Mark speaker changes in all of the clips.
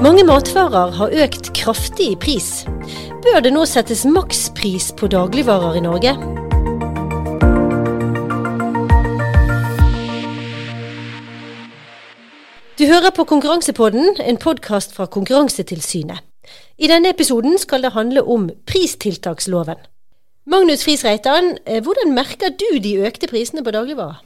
Speaker 1: Mange matvarer har økt kraftig i pris. Bør det nå settes makspris på dagligvarer i Norge? Du hører på Konkurransepodden, en podkast fra Konkurransetilsynet. I denne episoden skal det handle om pristiltaksloven. Magnus Friis Reitan, eh, hvordan merker du de økte prisene på dagligvarer?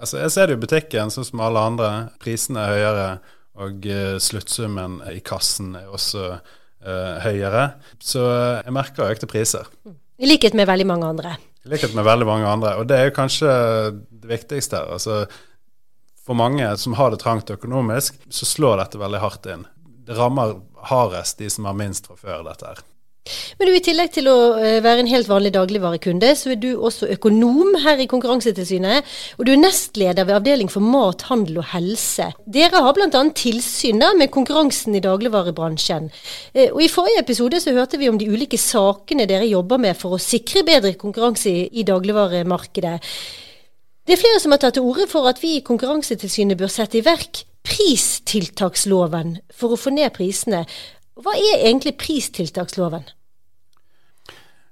Speaker 2: Altså, jeg ser det i butikken, sånn som alle andre. Prisene er høyere, og uh, sluttsummen i kassen er også uh, høyere. Så uh, jeg merker økte priser.
Speaker 1: I likhet med veldig mange andre.
Speaker 2: I likhet med veldig mange andre. Og det er jo kanskje det viktigste her. Altså, for mange som har det trangt økonomisk, så slår dette veldig hardt inn. Det rammer hardest de som har minst fra før dette her.
Speaker 1: Men du, I tillegg til å eh, være en helt vanlig dagligvarekunde, så er du også økonom her i Konkurransetilsynet. Og du er nestleder ved Avdeling for mat, handel og helse. Dere har bl.a. tilsyn med konkurransen i dagligvarebransjen. Eh, og I forrige episode så hørte vi om de ulike sakene dere jobber med for å sikre bedre konkurranse i dagligvaremarkedet. Det er flere som har tatt til orde for at vi i Konkurransetilsynet bør sette i verk pristiltaksloven for å få ned prisene. Hva er egentlig pristiltaksloven?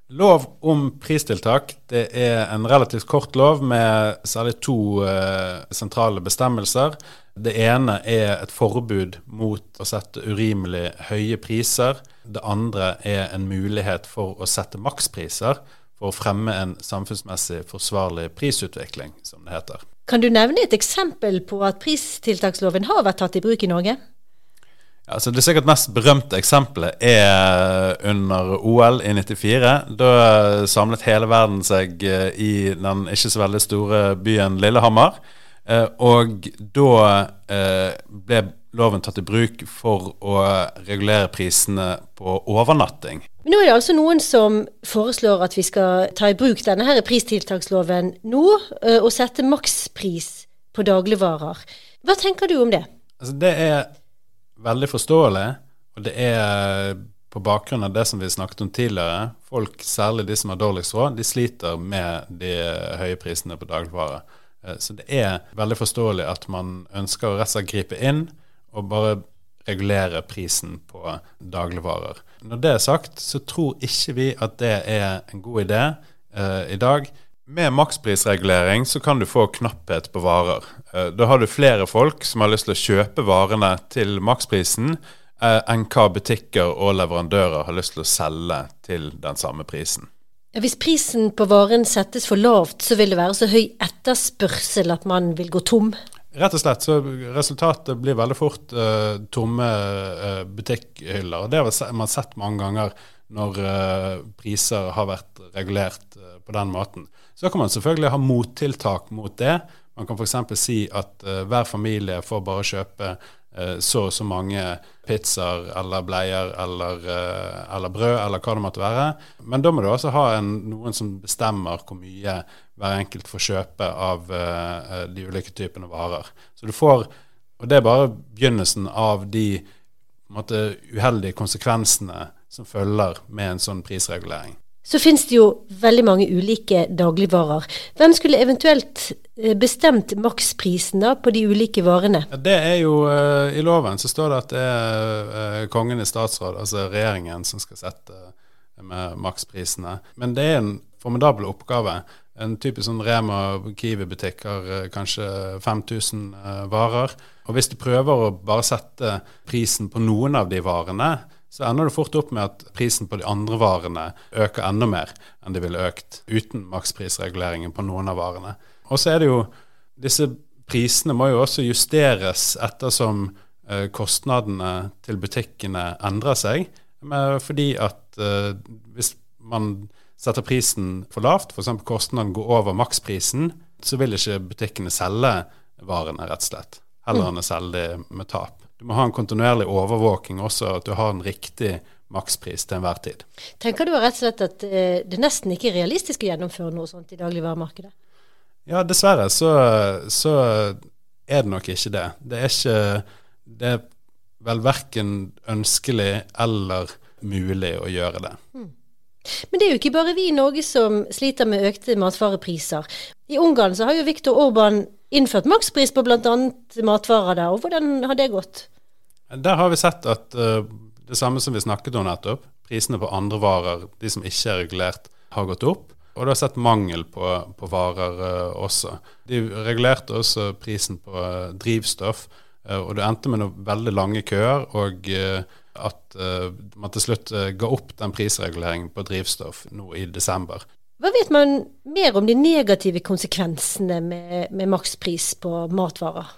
Speaker 2: Lov om pristiltak det er en relativt kort lov med særlig to eh, sentrale bestemmelser. Det ene er et forbud mot å sette urimelig høye priser. Det andre er en mulighet for å sette makspriser for å fremme en samfunnsmessig forsvarlig prisutvikling, som det heter.
Speaker 1: Kan du nevne et eksempel på at pristiltaksloven har vært tatt i bruk i Norge?
Speaker 2: Altså det sikkert mest berømte eksempelet er under OL i 94. Da samlet hele verden seg eh, i den ikke så veldig store byen Lillehammer. Eh, og da eh, ble loven tatt i bruk for å regulere prisene på overnatting.
Speaker 1: Men nå er det altså noen som foreslår at vi skal ta i bruk denne her pristiltaksloven nå, og sette makspris på dagligvarer. Hva tenker du om det?
Speaker 2: Altså det er veldig forståelig, og det er på bakgrunn av det som vi snakket om tidligere. Folk, særlig de som har dårligst råd, de sliter med de høye prisene på dagligvarer. Eh, så det er veldig forståelig at man ønsker å rett og slett gripe inn og bare regulere prisen på dagligvarer. Når det er sagt, så tror ikke vi at det er en god idé eh, i dag. Med maksprisregulering så kan du få knapphet på varer. Eh, da har du flere folk som har lyst til å kjøpe varene til maksprisen, eh, enn hva butikker og leverandører har lyst til å selge til den samme prisen.
Speaker 1: Hvis prisen på varen settes for lavt, så vil det være så høy etterspørsel at man vil gå tom?
Speaker 2: Rett og slett. så Resultatet blir veldig fort uh, tomme uh, butikkhyller. Det har man sett mange ganger når uh, priser har vært regulert på den måten. Så kan man selvfølgelig ha mottiltak mot det. Man kan f.eks. si at uh, hver familie får bare kjøpe så og så mange pizzaer eller bleier eller, eller, brød eller hva det måtte være. Men da må du også ha en, noen som bestemmer hvor mye hver enkelt får kjøpe av de ulike typene varer. Så du får, Og det er bare begynnelsen av de måte, uheldige konsekvensene som følger med en sånn prisregulering
Speaker 1: så finnes det jo veldig mange ulike dagligvarer. Hvem skulle eventuelt eh, bestemt maksprisen da på de ulike varene?
Speaker 2: Ja, det er jo uh, I loven så står det at det er uh, kongen i statsråd, altså regjeringen, som skal sette med maksprisene. Men det er en formidabel oppgave. En typisk sånn Rema Kiwi-butikk har kanskje 5000 varer. Og hvis du prøver å bare sette prisen på noen av de varene, så ender det fort opp med at prisen på de andre varene øker enda mer enn de ville økt uten maksprisreguleringen på noen av varene. Og så er det jo Disse prisene må jo også justeres ettersom eh, kostnadene til butikkene endrer seg. fordi at eh, hvis man setter prisen for lavt, f.eks. kostnaden går over maksprisen, så vil ikke butikkene selge varene, rett og slett. Heller enn å selge det med tap. Du må ha en kontinuerlig overvåking også, at du har en riktig makspris til enhver tid.
Speaker 1: Tenker du rett og slett at eh, det nesten ikke er realistisk å gjennomføre noe sånt i dagligvaremarkedet?
Speaker 2: Ja, dessverre så, så, er det nok ikke det. Det er ikke Det er vel verken ønskelig eller mulig å gjøre det. Mm.
Speaker 1: Men det er jo ikke bare vi i Norge som sliter med økte matvarepriser. I Ungarn så har jo Viktor Orban innført makspris på bl.a. matvarer der, og hvordan har det gått?
Speaker 2: Der har vi sett at uh, det samme som vi snakket om nettopp, prisene på andre varer, de som ikke er regulert, har gått opp. Og du har sett mangel på, på varer uh, også. De regulerte også prisen på uh, drivstoff, og det endte med noen veldig lange køer. og at man til slutt ga opp den prisreguleringen på drivstoff nå i desember.
Speaker 1: Hva vet man mer om de negative konsekvensene med, med makspris på matvarer?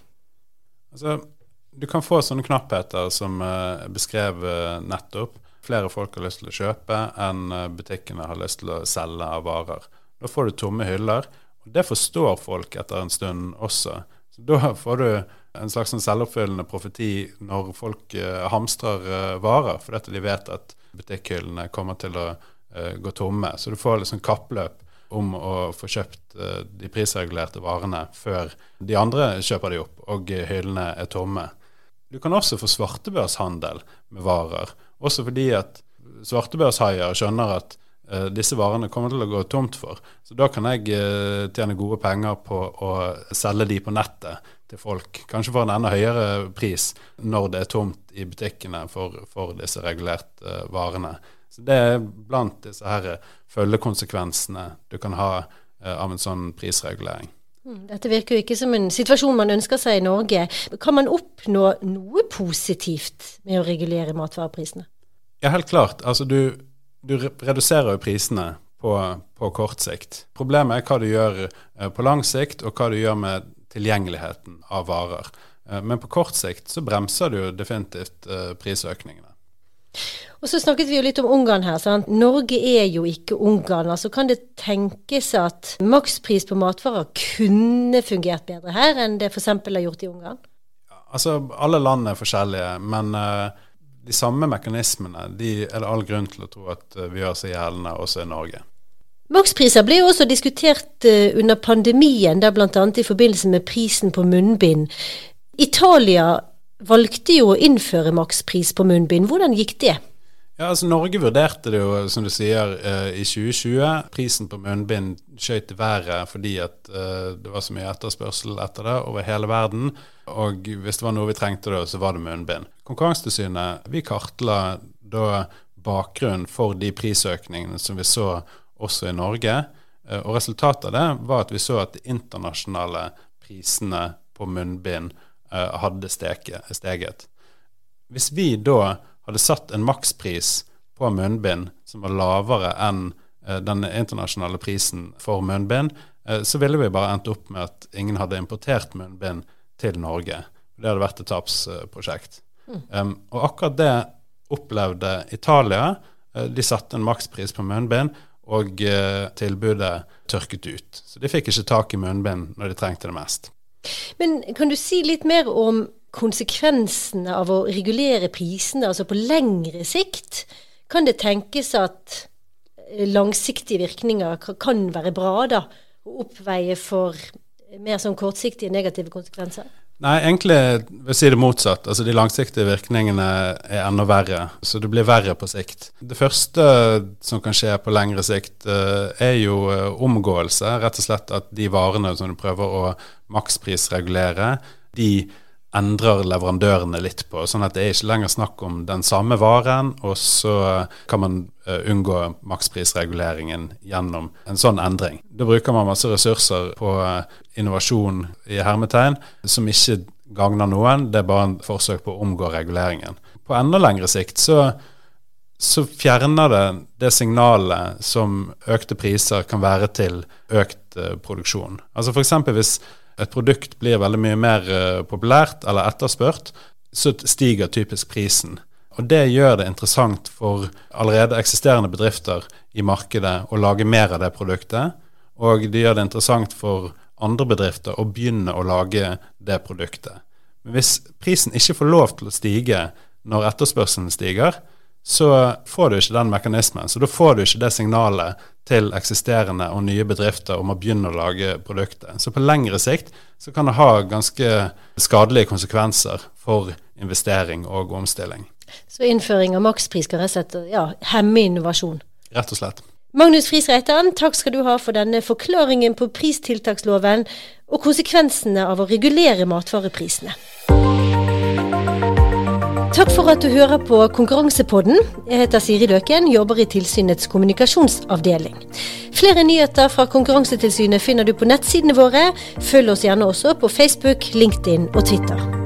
Speaker 2: Altså, du kan få sånne knappheter som uh, beskrevet nettopp. Flere folk har lyst til å kjøpe enn uh, butikkene har lyst til å selge av varer. Da får du tomme hyller. og Det forstår folk etter en stund også. Så Da får du en slags sånn selvoppfyllende profeti når folk hamstrer varer, fordi de vet at butikkhyllene kommer til å gå tomme. Så du får liksom kappløp om å få kjøpt de prisregulerte varene før de andre kjøper de opp og hyllene er tomme. Du kan også få svartebørshandel med varer, også fordi at svartebørshaier skjønner at uh, disse varene kommer til å gå tomt for. Så da kan jeg tjene gode penger på å selge de på nettet til folk. Kanskje for en enda høyere pris når det er tomt i butikkene for, for disse regulerte varene. Så Det er blant disse her følgekonsekvensene du kan ha av en sånn prisregulering.
Speaker 1: Mm, dette virker jo ikke som en situasjon man ønsker seg i Norge. Kan man oppnå noe positivt med å regulere matvareprisene?
Speaker 2: Ja, helt klart. Altså du, du reduserer jo prisene på, på, kort sikt. Problemet er hva du gjør eh, på lang sikt, og hva du gjør med tilgjengeligheten av varer. Eh, men på kort sikt så bremser du definitivt eh, prisøkningene.
Speaker 1: Og så snakket vi jo litt om Ungarn her. Sant? Norge er jo ikke Ungarn. altså Kan det tenkes at makspris på matvarer kunne fungert bedre her enn det f.eks. har gjort i Ungarn?
Speaker 2: Altså, Alle land er forskjellige, men uh, de samme mekanismene de er det all grunn til å tro at uh, vi gjør seg gjeldende også i Norge.
Speaker 1: Makspriser ble jo også diskutert uh, under pandemien, der bl.a. i forbindelse med prisen på munnbind. Italia valgte jo å innføre makspris på munnbind. Hvordan gikk det?
Speaker 2: Ja, altså Norge vurderte det jo, som du sier, eh, i 2020. Prisen på munnbind skjøt i været fordi at eh, det var så mye etterspørsel etter det over hele verden. Og hvis det var noe vi trengte da, så var det munnbind. Konkurransetilsynet vi kartla da bakgrunnen for de prisøkningene som vi så også i Norge. Eh, og resultatet av det var at vi så at de internasjonale prisene på munnbind hadde steget. Hvis vi da hadde satt en makspris på munnbind som var lavere enn eh, den internasjonale prisen for munnbind, eh, så ville vi bare endt opp med at ingen hadde importert munnbind til Norge. Det hadde vært et tapsprosjekt. Mm. Um, og akkurat det opplevde Italia. De satte en makspris på munnbind, og tilbudet tørket ut. Så de fikk ikke tak i munnbind når de trengte det mest.
Speaker 1: Men kan du si litt mer om konsekvensene av å regulere prisene, altså på lengre sikt, kan det tenkes at eh, langsiktige virkninger kan være bra, da, å oppveie for mer sånn kortsiktige negative konsekvenser?
Speaker 2: Nei, egentlig vil jeg si det motsatt. Altså De langsiktige virkningene er enda verre. Så det blir verre på sikt. Det første som kan skje på lengre sikt, eh, er jo eh, omgåelse. Rett og slett at de varene som du prøver å maksprisregulere, de endrer leverandørene litt på, sånn at det er ikke lenger snakk om den samme varen, og så kan man uh, unngå maksprisreguleringen gjennom en sånn endring. Da bruker man masse ressurser på uh, innovasjon i hermetegn som ikke gagner noen, det er bare en forsøk på å omgå reguleringen. På enda lengre sikt så, så fjerner det det signalet som økte priser kan være til økt uh, produksjon. Altså F.eks. hvis et produkt blir veldig mye mer uh, populært eller etterspurt, så stiger typisk prisen. Og Det gjør det interessant for allerede eksisterende bedrifter i markedet å lage mer av det produktet. Og det gjør det interessant for andre bedrifter å begynne å lage det produktet. Men hvis prisen ikke får lov til å stige når etterspørselen stiger, så får du ikke den mekanismen. Så da får du ikke det signalet til eksisterende og nye bedrifter om å begynne å lage produkter. Så på lengre sikt så kan det ha ganske skadelige konsekvenser for investering og omstilling.
Speaker 1: Så innføring av makspris kan rett og slett ja, hemme innovasjon?
Speaker 2: Rett og slett.
Speaker 1: Magnus Friis Reitan, takk skal du ha for denne forklaringen på pristiltaksloven og konsekvensene av å regulere matvareprisene. Takk for at du hører på Konkurransepodden. Jeg heter Siri Løken, jobber i tilsynets kommunikasjonsavdeling. Flere nyheter fra Konkurransetilsynet finner du på nettsidene våre. Følg oss gjerne også på Facebook, LinkedIn og Twitter.